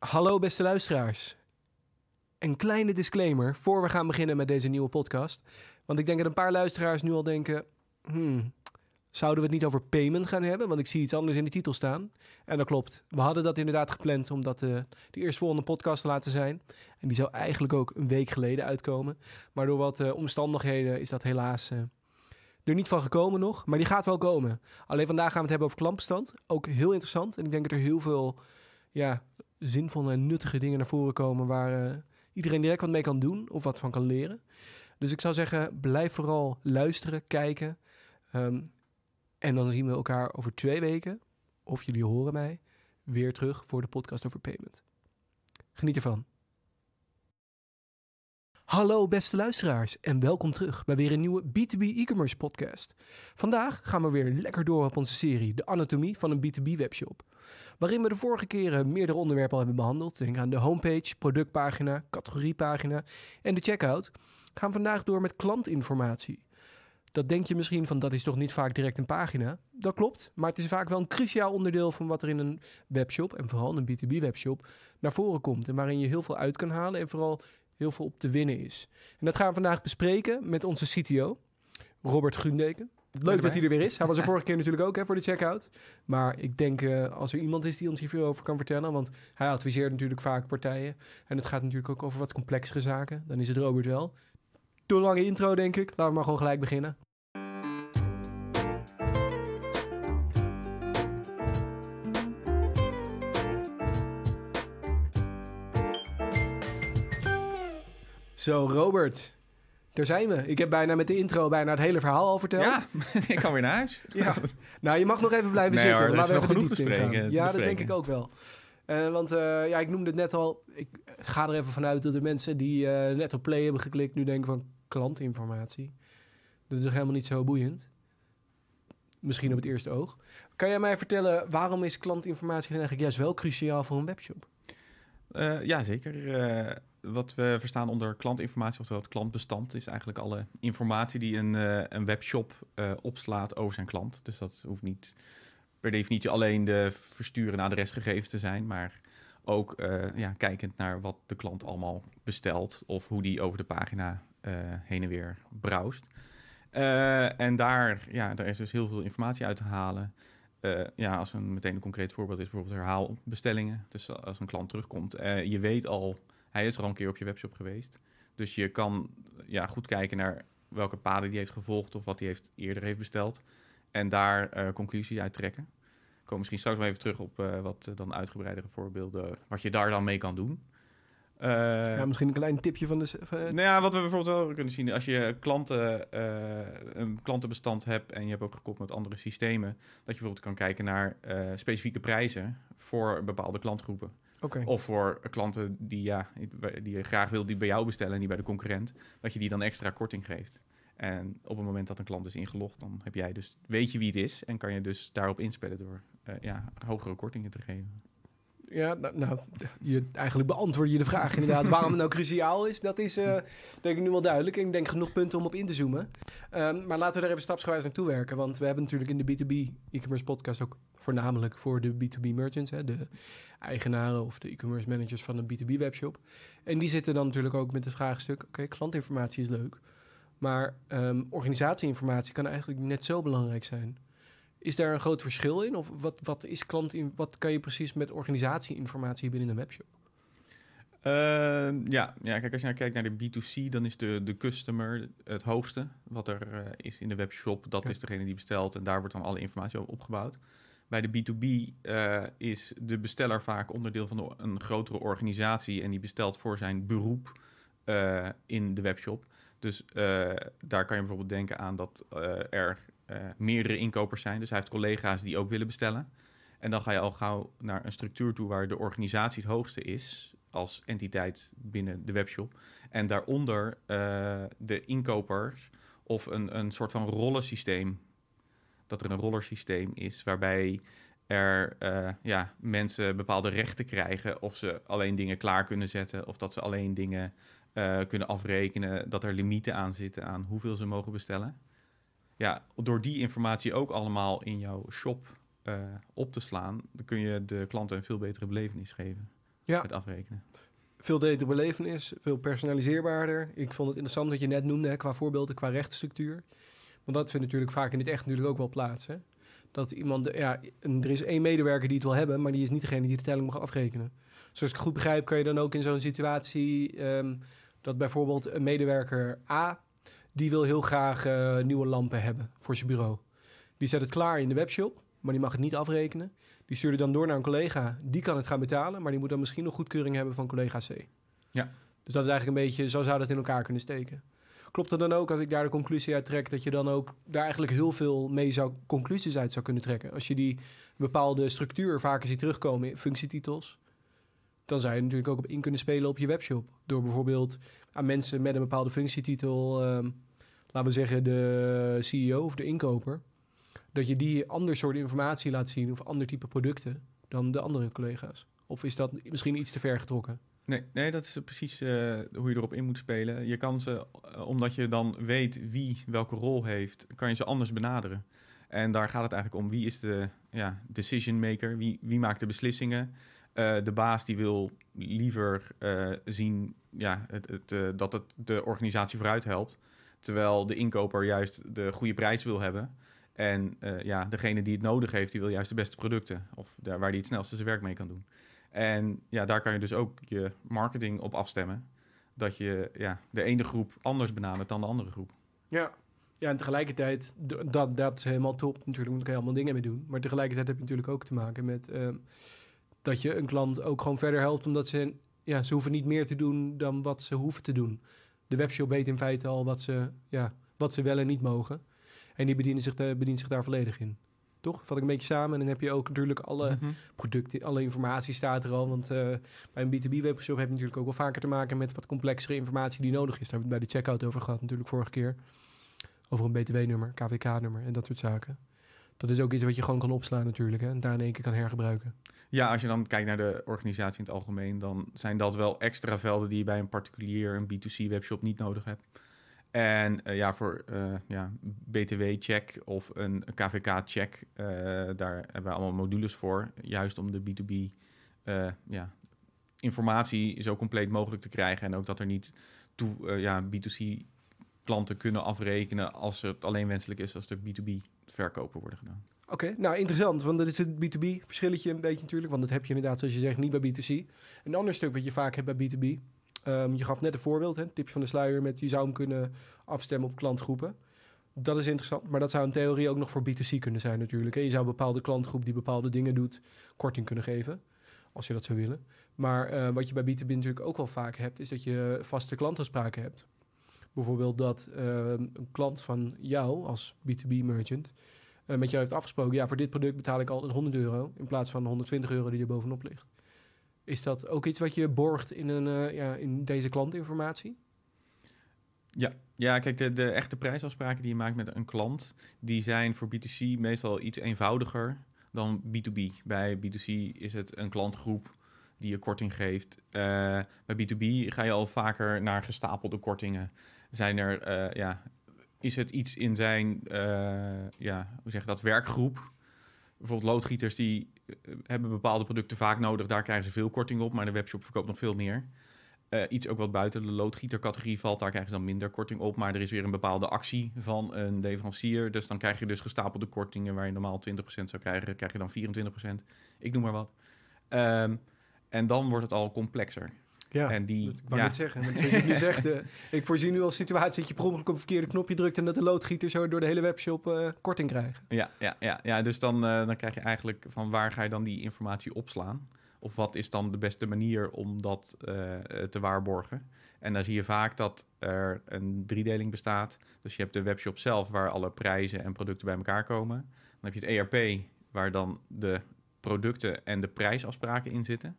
Hallo beste luisteraars. Een kleine disclaimer voor we gaan beginnen met deze nieuwe podcast. Want ik denk dat een paar luisteraars nu al denken... Hmm, zouden we het niet over payment gaan hebben? Want ik zie iets anders in de titel staan. En dat klopt. We hadden dat inderdaad gepland om dat uh, de eerstvolgende podcast te laten zijn. En die zou eigenlijk ook een week geleden uitkomen. Maar door wat uh, omstandigheden is dat helaas... Uh, er niet van gekomen nog, maar die gaat wel komen. Alleen vandaag gaan we het hebben over klantbestand. Ook heel interessant. En ik denk dat er heel veel ja, zinvolle en nuttige dingen naar voren komen waar uh, iedereen direct wat mee kan doen of wat van kan leren. Dus ik zou zeggen, blijf vooral luisteren, kijken. Um, en dan zien we elkaar over twee weken, of jullie horen mij, weer terug voor de podcast over payment. Geniet ervan. Hallo beste luisteraars en welkom terug bij weer een nieuwe B2B e-commerce podcast. Vandaag gaan we weer lekker door op onze serie De Anatomie van een B2B webshop. Waarin we de vorige keren meerdere onderwerpen al hebben behandeld. Denk aan de homepage, productpagina, categoriepagina en de checkout. Gaan we vandaag door met klantinformatie. Dat denk je misschien van dat is toch niet vaak direct een pagina. Dat klopt, maar het is vaak wel een cruciaal onderdeel van wat er in een webshop en vooral een B2B webshop naar voren komt. En waarin je heel veel uit kan halen en vooral heel veel op te winnen is. En dat gaan we vandaag bespreken met onze CTO, Robert Gundeken. Leuk dat hij er weer is. Hij was er vorige keer natuurlijk ook hè, voor de checkout. Maar ik denk uh, als er iemand is die ons hier veel over kan vertellen. Want hij adviseert natuurlijk vaak partijen. En het gaat natuurlijk ook over wat complexere zaken. Dan is het Robert wel. Door lange intro denk ik. Laten we maar gewoon gelijk beginnen. Zo, Robert. Daar zijn we. Ik heb bijna met de intro bijna het hele verhaal al verteld. Ja, ik kan weer naar huis. ja. Nou, je mag nog even blijven nee, zitten. Hoor, maar we hebben genoeg te spreken. Te ja, dat denk ik ook wel. Uh, want uh, ja, ik noemde het net al. Ik ga er even vanuit dat de mensen die uh, net op play hebben geklikt... nu denken van klantinformatie. Dat is toch helemaal niet zo boeiend? Misschien op het eerste oog. Kan jij mij vertellen, waarom is klantinformatie eigenlijk juist wel cruciaal voor een webshop? ja, zeker wat we verstaan onder klantinformatie, oftewel het klantbestand, is eigenlijk alle informatie die een, uh, een webshop uh, opslaat over zijn klant. Dus dat hoeft niet per definitie alleen de versturende adresgegevens te zijn, maar ook uh, ja, kijkend naar wat de klant allemaal bestelt of hoe die over de pagina heen en weer browst. en daar, ja, daar is dus heel veel informatie uit te halen. ja, als een meteen een concreet voorbeeld is bijvoorbeeld herhaalbestellingen. Dus als een klant terugkomt, je weet al hij is er al een keer op je webshop geweest. Dus je kan ja, goed kijken naar welke paden die heeft gevolgd of wat hij heeft, eerder heeft besteld. En daar uh, conclusies uit trekken. Ik kom misschien straks wel even terug op uh, wat uh, dan uitgebreidere voorbeelden, wat je daar dan mee kan doen. ja, misschien een klein tipje van de... Van... Nou ja, wat we bijvoorbeeld wel kunnen zien, als je klanten, een klantenbestand hebt en je hebt ook gekoppeld met andere systemen, dat je bijvoorbeeld kan kijken naar specifieke prijzen voor bepaalde klantgroepen. Okay. Of voor klanten die, ja, die je graag wil die bij jou bestellen en niet bij de concurrent, dat je die dan extra korting geeft. En op het moment dat een klant is ingelogd, dan heb jij dus, weet je wie het is en kan je dus daarop inspelen door uh, ja, hogere kortingen te geven. Ja, nou, nou, je, eigenlijk beantwoord je de vraag inderdaad waarom het nou cruciaal is. Dat is uh, denk ik nu wel duidelijk. En ik denk genoeg punten om op in te zoomen. Um, maar laten we er even stapsgewijs naartoe werken. Want we hebben natuurlijk in de B2B e-commerce podcast ook voornamelijk voor de B2B merchants. Hè, de eigenaren of de e-commerce managers van een B2B webshop. En die zitten dan natuurlijk ook met het vraagstuk... oké, klantinformatie is leuk. Maar um, organisatieinformatie kan eigenlijk net zo belangrijk zijn... Is daar een groot verschil in? Of wat, wat, is klant in, wat kan je precies met organisatieinformatie binnen een webshop? Uh, ja. ja, kijk, als je nou kijkt naar de B2C, dan is de, de customer het hoogste wat er uh, is in de webshop. Dat ja. is degene die bestelt en daar wordt dan alle informatie op opgebouwd. Bij de B2B uh, is de besteller vaak onderdeel van een grotere organisatie en die bestelt voor zijn beroep in de webshop. Dus daar kan je bijvoorbeeld denken aan dat er meerdere inkopers zijn. Dus hij heeft collega's die ook willen bestellen. En dan ga je al gauw naar een structuur toe waar de organisatie het hoogste is als entiteit binnen de webshop. En daaronder de inkopers of een, een soort van rollensysteem. Dat er een rollersysteem is waarbij er uh, ja, mensen bepaalde rechten krijgen. Of ze alleen dingen klaar kunnen zetten. Of dat ze alleen dingen uh, kunnen afrekenen. Dat er limieten aan zitten aan hoeveel ze mogen bestellen ja, door die informatie ook allemaal in jouw shop uh, op te slaan, dan kun je de klanten een veel betere belevenis geven. Ja. met afrekenen. Veel beter belevenis, veel personaliseerbaarder. Ik vond het interessant wat je net noemde hè, qua voorbeelden, qua rechtsstructuur. Want dat vindt natuurlijk vaak in het echt natuurlijk ook wel plaats. Hè? Dat iemand, ja, er is één medewerker die het wil hebben, maar die is niet degene die de telling mag afrekenen. Zoals ik goed begrijp, kan je dan ook in zo'n situatie ehm, dat bijvoorbeeld een medewerker A, die wil heel graag eh, nieuwe lampen hebben voor zijn bureau. Die zet het klaar in de webshop, maar die mag het niet afrekenen. Die stuurt het dan door naar een collega, die kan het gaan betalen, maar die moet dan misschien nog goedkeuring hebben van collega C. Ja. Dus dat is eigenlijk een beetje, zo zou dat in elkaar kunnen steken. Klopt het dan ook als ik daar de conclusie uit trek, dat je dan ook daar eigenlijk heel veel mee zou, conclusies uit zou kunnen trekken? Als je die bepaalde structuur vaker ziet terugkomen in functietitels, dan zou je natuurlijk ook op in kunnen spelen op je webshop. Door bijvoorbeeld aan mensen met een bepaalde functietitel, ehm, laten we zeggen de CEO of de inkoper, dat je die ander soort informatie laat zien of ander type producten dan de andere collega's. Of is dat misschien iets te ver getrokken? Nee, nee, dat is precies eh, hoe je erop in moet spelen. Je kan ze, eh, omdat je dan weet wie welke rol heeft, kan je ze anders benaderen. En daar gaat het eigenlijk om wie is de ja, decision maker, wie, wie maakt de beslissingen. Eh, de baas die wil liever zien ja, het, het, dat het de organisatie vooruit helpt. Terwijl de inkoper juist de goede prijs wil hebben. En ja, degene die het nodig heeft, die wil juist de beste producten. Of daar waar die het snelste zijn werk mee kan doen. En ja, daar kan je dus ook je marketing op afstemmen. Dat je ja, de ene groep anders benadert dan de andere groep. Ja. Ja, en tegelijkertijd, dat, dat is helemaal top. Natuurlijk moet ik helemaal dingen mee doen. Maar tegelijkertijd heb je natuurlijk ook te maken met ehm, dat je een klant ook gewoon verder helpt. Omdat ze, ja, ze hoeven niet meer te doen dan wat ze hoeven te doen. De webshop weet in feite al wat ze, ja, wat ze wel en niet mogen. En die bedienen zich, de, bedient zich daar volledig in. Toch? Vat ik een beetje samen. En dan heb je ook natuurlijk alle Mhm. producten, alle informatie staat er al. Want eh, bij een B2B webshop heb je natuurlijk ook wel vaker te maken met wat complexere informatie die nodig is. Daar hebben we het bij de checkout over gehad natuurlijk vorige keer. Over een BTW-nummer, KVK-nummer en dat soort zaken. Dat is ook iets wat je gewoon kan opslaan natuurlijk. Hè, en daar in één keer kan hergebruiken. Ja, als je dan kijkt naar de organisatie in het algemeen, dan zijn dat wel extra velden die je bij een particulier, een B2C webshop niet nodig hebt. En eh, ja, voor eh, ja, BTW-check of een KVK-check, eh, daar hebben we allemaal modules voor. Juist om de B2B eh, ja, informatie zo compleet mogelijk te krijgen. En ook dat er niet toe, ja, B2C klanten kunnen afrekenen als het alleen wenselijk is als er B2B verkopen worden gedaan. Oké, nou interessant, want dat is het B2B verschilletje een beetje natuurlijk. Want dat heb je inderdaad, zoals je zegt, niet bij B2C. Een ander stuk wat je vaak hebt bij B2B. Ehm, je gaf net een voorbeeld, hè, tipje van de sluier met je zou hem kunnen afstemmen op klantgroepen. Dat is interessant, maar dat zou in theorie ook nog voor B2C kunnen zijn natuurlijk. Hè. Je zou een bepaalde klantgroep die bepaalde dingen doet, korting kunnen geven. Als je dat zou willen. Maar eh, wat je bij B2B natuurlijk ook wel vaak hebt, is dat je vaste klantafspraken hebt. Bijvoorbeeld dat ehm, een klant van jou als B2B-merchant eh, met jou heeft afgesproken... ja, voor dit product betaal ik altijd 100 euro... in plaats van 120 euro die er bovenop ligt. Is dat ook iets wat je borgt in, een, eh, ja, in deze klantinformatie? Ja, ja kijk, de, de echte prijsafspraken die je maakt met een klant, die zijn voor B2C meestal iets eenvoudiger dan B2B. Bij B2C is het een klantgroep die je korting geeft. Eh, bij B2B ga je al vaker naar gestapelde kortingen. Zijn er, eh, ja, is het iets in zijn, ja, hoe zeg je dat, werkgroep? Bijvoorbeeld loodgieters die hebben bepaalde producten vaak nodig, daar krijgen ze veel korting op, maar de webshop verkoopt nog veel meer. Eh, iets ook wat buiten de loodgietercategorie valt, daar krijgen ze dan minder korting op. Maar er is weer een bepaalde actie van een leverancier. Dus dan krijg je dus gestapelde kortingen waar je normaal 20% zou krijgen, krijg je dan 24%. Ik noem maar wat. Ehm, en dan wordt het al complexer. Ja, en die, ik wou ja, net zeggen. Want zoals je nu zegt, eh, ik voorzie nu al situatie dat je per ongeluk op het verkeerde knopje drukt... en dat de loodgieter zo door de hele webshop eh, korting krijgt. Ja, ja, ja, ja dus dan, eh, dan krijg je eigenlijk van waar ga je dan die informatie opslaan? Of wat is dan de beste manier om dat te waarborgen? En dan zie je vaak dat er een driedeling bestaat. Dus je hebt de webshop zelf waar alle prijzen en producten bij elkaar komen. Dan heb je het ERP waar dan de producten en de prijsafspraken in zitten.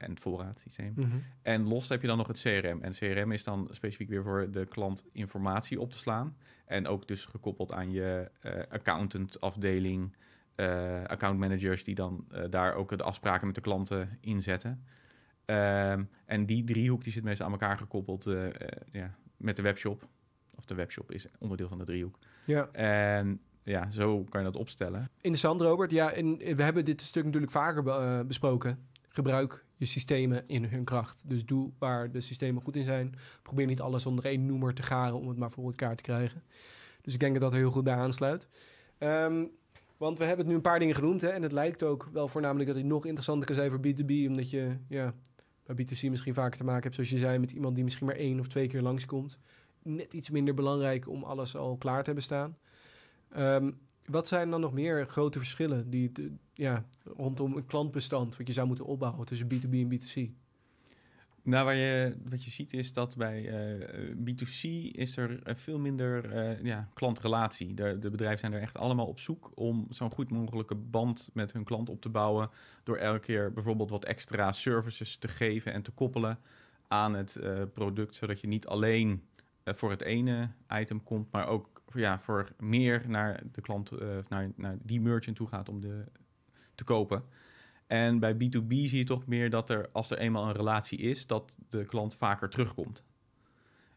En het voorraadsysteem. Mhm. En los heb je dan nog het CRM. En CRM is dan specifiek weer voor de klant informatie op te slaan. En ook dus gekoppeld aan je eh accountant afdeling, eh account managers die dan eh, daar ook de afspraken met de klanten inzetten. Ehm, en die driehoek die zit meestal aan elkaar gekoppeld ja, met de webshop. Of de webshop is onderdeel van de driehoek. Ja. En ja, zo kan je dat opstellen. Interessant, Robert. Ja, en we hebben dit stuk natuurlijk vaker be- besproken. Gebruik je systemen in hun kracht. Dus doe waar de systemen goed in zijn. Probeer niet alles onder één noemer te garen om het maar voor elkaar te krijgen. Dus ik denk dat dat heel goed bij aansluit. Ehm, want we hebben het nu een paar dingen genoemd. Hè, en het lijkt ook wel voornamelijk dat het nog interessanter kan zijn voor B2B. Omdat je ja, bij B2C misschien vaker te maken hebt, zoals je zei, met iemand die misschien maar één of twee keer langskomt. Net iets minder belangrijk om alles al klaar te hebben staan. Ehm, wat zijn dan nog meer grote verschillen die, de- ja, rondom een klantbestand wat je zou moeten opbouwen tussen B2B en B2C? Nou, waar je, wat je ziet is dat bij eh, B2C is er eh, veel minder eh, ja, klantrelatie. De, de bedrijven zijn er echt allemaal op zoek om zo'n goed mogelijke band met hun klant op te bouwen. Door elke keer bijvoorbeeld wat extra services te geven en te koppelen aan het eh, product. Zodat je niet alleen eh, voor het ene item komt, maar ook ja, voor meer naar de klant, eh, naar, naar die merchant toe gaat om de, te kopen. En bij B2B zie je toch meer dat er, als er eenmaal een relatie is, dat de klant vaker terugkomt.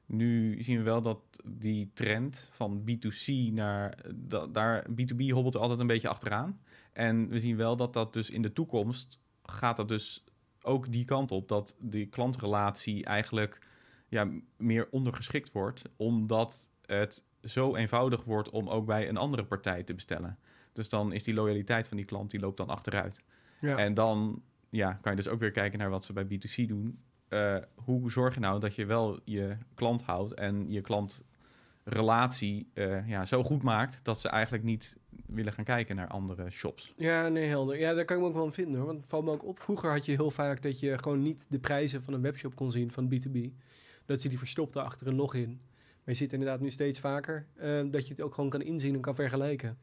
Nu zien we wel dat die trend van B2C naar da- daar B2B hobbelt er altijd een beetje achteraan. En we zien wel dat dat dus in de toekomst gaat dat dus ook die kant op dat die klantrelatie eigenlijk ja, meer ondergeschikt wordt, omdat het zo eenvoudig wordt om ook bij een andere partij te bestellen. Dus dan is die loyaliteit van die klant die loopt dan achteruit. Ja. En dan ja, kan je dus ook weer kijken naar wat ze bij B2C doen. Eh, hoe zorg je nou dat je wel je klant houdt en je klantrelatie eh, ja, zo goed maakt dat ze eigenlijk niet willen gaan kijken naar andere shops. Ja, nee, helder. Ja, daar kan ik me ook wel aan vinden hoor. Want het valt me ook op. Vroeger had je heel vaak dat je gewoon niet de prijzen van een webshop kon zien van B2B. Dat ze die verstopten achter een login. Maar je ziet inderdaad nu steeds vaker eh, dat je het ook gewoon kan inzien en kan vergelijken.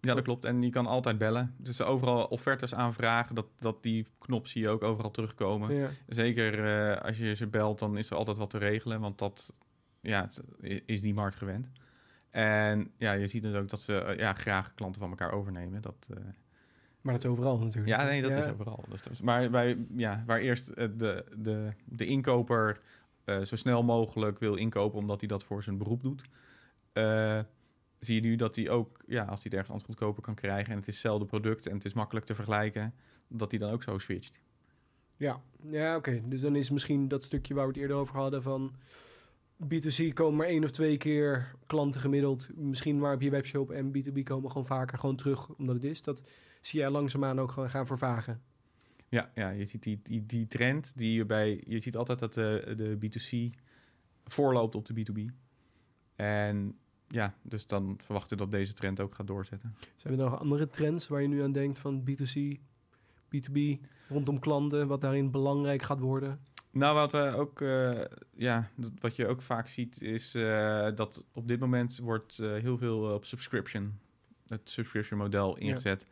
Ja, dat klopt. En je kan altijd bellen. Dus overal offertes aanvragen, dat, dat die knop zie je ook overal terugkomen. Ja. Zeker eh, als je ze belt, dan is er altijd wat te regelen, want dat ja, is die markt gewend. En ja, je ziet dus ook dat ze eh, ja, graag klanten van elkaar overnemen. Dat, Maar dat is overal natuurlijk. ja, nee, dat Ja. is overal. Dus maar bij, ja, waar eerst de, de, de inkoper eh, zo snel mogelijk wil inkopen, omdat hij dat voor zijn beroep doet, eh, zie je nu dat hij ook, ja, als hij het ergens anders goedkoper kan krijgen en het is hetzelfde product en het is makkelijk te vergelijken, dat hij dan ook zo switcht. Ja, ja oké. Dus dan is misschien dat stukje waar we het eerder over hadden van B2C komen maar één of twee keer klanten gemiddeld. Misschien maar op je webshop en B2B komen gewoon vaker gewoon terug omdat het is. Dat zie jij langzaamaan ook gewoon gaan vervagen. Ja, ja je ziet die, die, die trend die je bij. Je ziet altijd dat de, de B2C voorloopt op de B2B. En ja, dus dan verwachten dat deze trend ook gaat doorzetten. Zijn er nog andere trends waar je nu aan denkt van B2C, B2B, rondom klanten, wat daarin belangrijk gaat worden? Nou, wat we ook, eh, ja, wat je ook vaak ziet, is eh, dat op dit moment wordt eh, heel veel op subscription, het subscription model ingezet.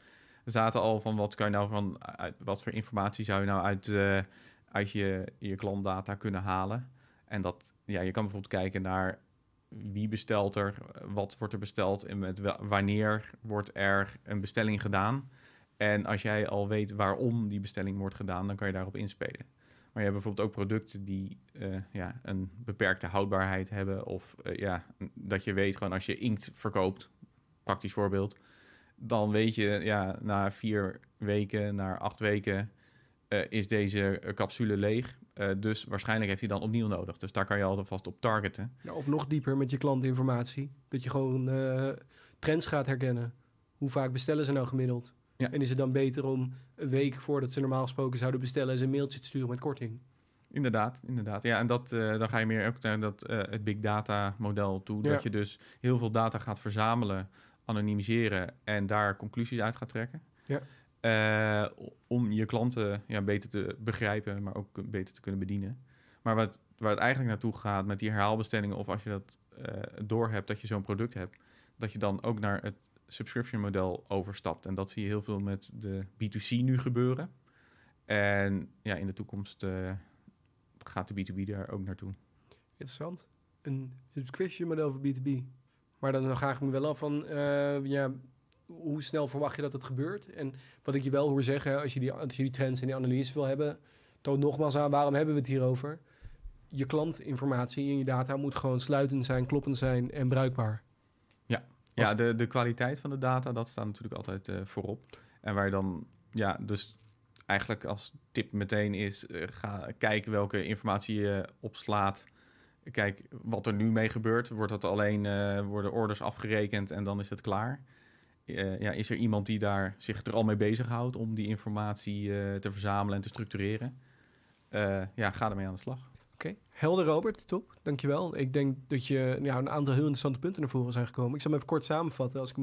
Zaten al van wat kan je nou van, wat voor informatie zou je nou uit, eh, uit je, je klantdata kunnen halen. En dat, ja, je kan bijvoorbeeld kijken naar wie bestelt er, wat wordt er besteld en met wanneer wordt er een bestelling gedaan. En als jij al weet waarom die bestelling wordt gedaan, dan kan je daarop inspelen. Maar je hebt bijvoorbeeld ook producten die eh, ja, een beperkte houdbaarheid hebben. Of eh, ja, dat je weet gewoon als je inkt verkoopt, praktisch voorbeeld. Dan weet je ja, na vier weken, na acht weken eh, is deze eh, capsule leeg. Eh, dus waarschijnlijk heeft hij dan opnieuw nodig. Dus daar kan je alvast op targeten. Ja, of nog dieper met je klantinformatie. Dat je gewoon trends gaat herkennen. Hoe vaak bestellen ze nou gemiddeld? Ja. En is het dan beter om een week voordat ze normaal gesproken zouden bestellen... ze een mailtje te sturen met korting? Inderdaad, inderdaad. Ja, en dat, dan ga je meer ook naar dat, het big data model toe. Ja. Dat je dus heel veel data gaat verzamelen, anonimiseren en daar conclusies uit gaat trekken. Ja. Eh, om je klanten ja, beter te begrijpen, maar ook beter te kunnen bedienen. Maar wat, waar het eigenlijk naartoe gaat met die herhaalbestellingen, of als je dat eh door hebt dat je zo'n product hebt, dat je dan ook naar het subscription model overstapt. En dat zie je heel veel met de B2C nu gebeuren. En ja, in de toekomst eh, gaat de B2B daar ook naartoe. Interessant. Een subscription model voor B2B. Maar dan vraag ik me wel af van... eh, ja, hoe snel verwacht je dat het gebeurt? En wat ik je wel hoor zeggen... als je die, als je die trends en die analyse wil hebben... toon nogmaals aan, waarom hebben we het hier over? Je klantinformatie en je data moet gewoon sluitend zijn, kloppend zijn en bruikbaar. Ja, Als- de, de kwaliteit van de data, dat staat natuurlijk altijd eh, voorop. En waar je dan, ja, dus eigenlijk als tip meteen is, uh, ga kijken welke informatie je opslaat. Kijk wat er nu mee gebeurt. Wordt dat alleen, uh, worden orders afgerekend en dan is het klaar? Uh, ja, is er iemand die daar zich er al mee bezighoudt om die informatie te verzamelen en te structureren? ja, ga ermee aan de slag. Oké, helder Robert, top, dankjewel. Ik denk dat je ja, een aantal heel interessante punten naar voren zijn gekomen. Ik zal hem even kort samenvatten. Als ik,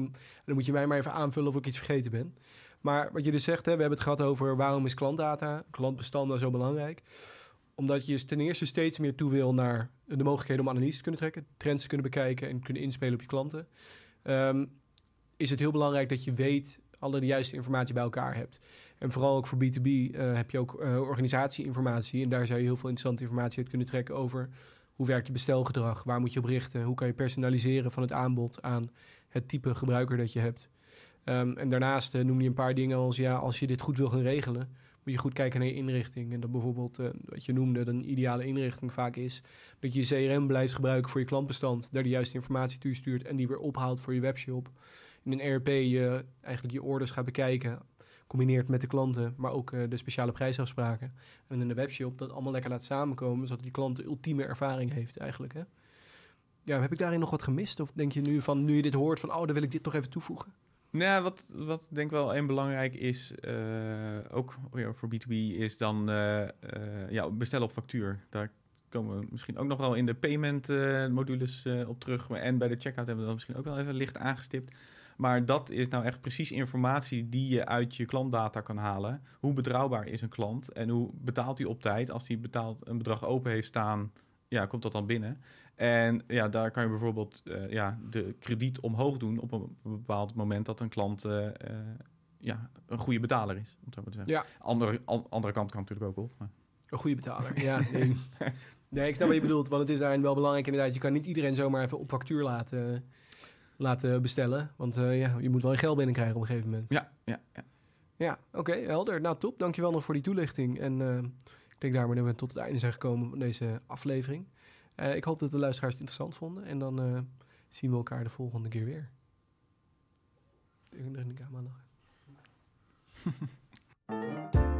dan moet je mij maar even aanvullen of ik iets vergeten ben. Maar wat je dus zegt, hè, we hebben het gehad over waarom is klantdata, klantbestanden zo belangrijk. Omdat je ten eerste steeds meer toe wil naar de mogelijkheden om analyse te kunnen trekken, trends te kunnen bekijken en kunnen inspelen op je klanten. Um, is het heel belangrijk dat je weet alle de juiste informatie bij elkaar hebt. En vooral ook voor B2B uh, eh, heb je ook uh, organisatieinformatie. En daar zou je heel veel interessante informatie uit kunnen trekken over hoe werkt je bestelgedrag, waar moet je op richten, hoe kan je personaliseren van het aanbod aan het type gebruiker dat je hebt. Um, en daarnaast uh, noem je een paar dingen als ja, als je dit goed wil gaan regelen, moet je goed kijken naar je inrichting. En dat bijvoorbeeld, uh, wat je noemde, een ideale inrichting vaak is dat je je CRM blijft gebruiken voor je klantbestand, daar de juiste informatie toe stuurt en die weer ophaalt voor je webshop. In een ERP je eigenlijk je orders gaat bekijken, combineert met de klanten, maar ook uh, de speciale prijsafspraken. En in de webshop dat allemaal lekker laat samenkomen, zodat die klant de ultieme ervaring heeft eigenlijk. Hè? Ja, heb ik daarin nog wat gemist? Of denk je nu van, nu je dit hoort, van oh, dan wil ik dit toch even toevoegen? Nou, wat, wat denk ik wel een belangrijk is, uh, ook ja, voor B2B, is dan uh, uh, ja, bestellen op factuur. Daar komen we misschien ook nog wel in de payment modules op terug. En bij de checkout hebben we dat misschien ook wel even licht aangestipt. Maar dat is nou echt precies informatie die je uit je klantdata kan halen. Hoe betrouwbaar is een klant en hoe betaalt hij op tijd? Als hij betaalt een bedrag open heeft staan, ja, komt dat dan binnen. En ja, daar kan je bijvoorbeeld uh, ja, de krediet omhoog doen op een bepaald moment dat een klant uh, uh, ja, een goede betaler is. Om zo maar te zeggen. Ja. Andere, an, andere kant kan natuurlijk ook op. Maar. Een goede betaler, ja. Nee. nee, ik snap wat je bedoelt, want het is daarin wel belangrijk inderdaad. Je kan niet iedereen zomaar even op factuur laten, laten bestellen. Want ja, je moet wel je geld binnenkrijgen op een gegeven moment. Ja, ja, ja. Ja, oké, okay, helder. Nou, top. Dankjewel nog voor die toelichting. En ik denk daarmee dat we tot het einde zijn gekomen van deze aflevering. Uh, ik hoop dat de luisteraars het interessant vonden. En dan uh, zien we elkaar de volgende keer weer. Ik de camera.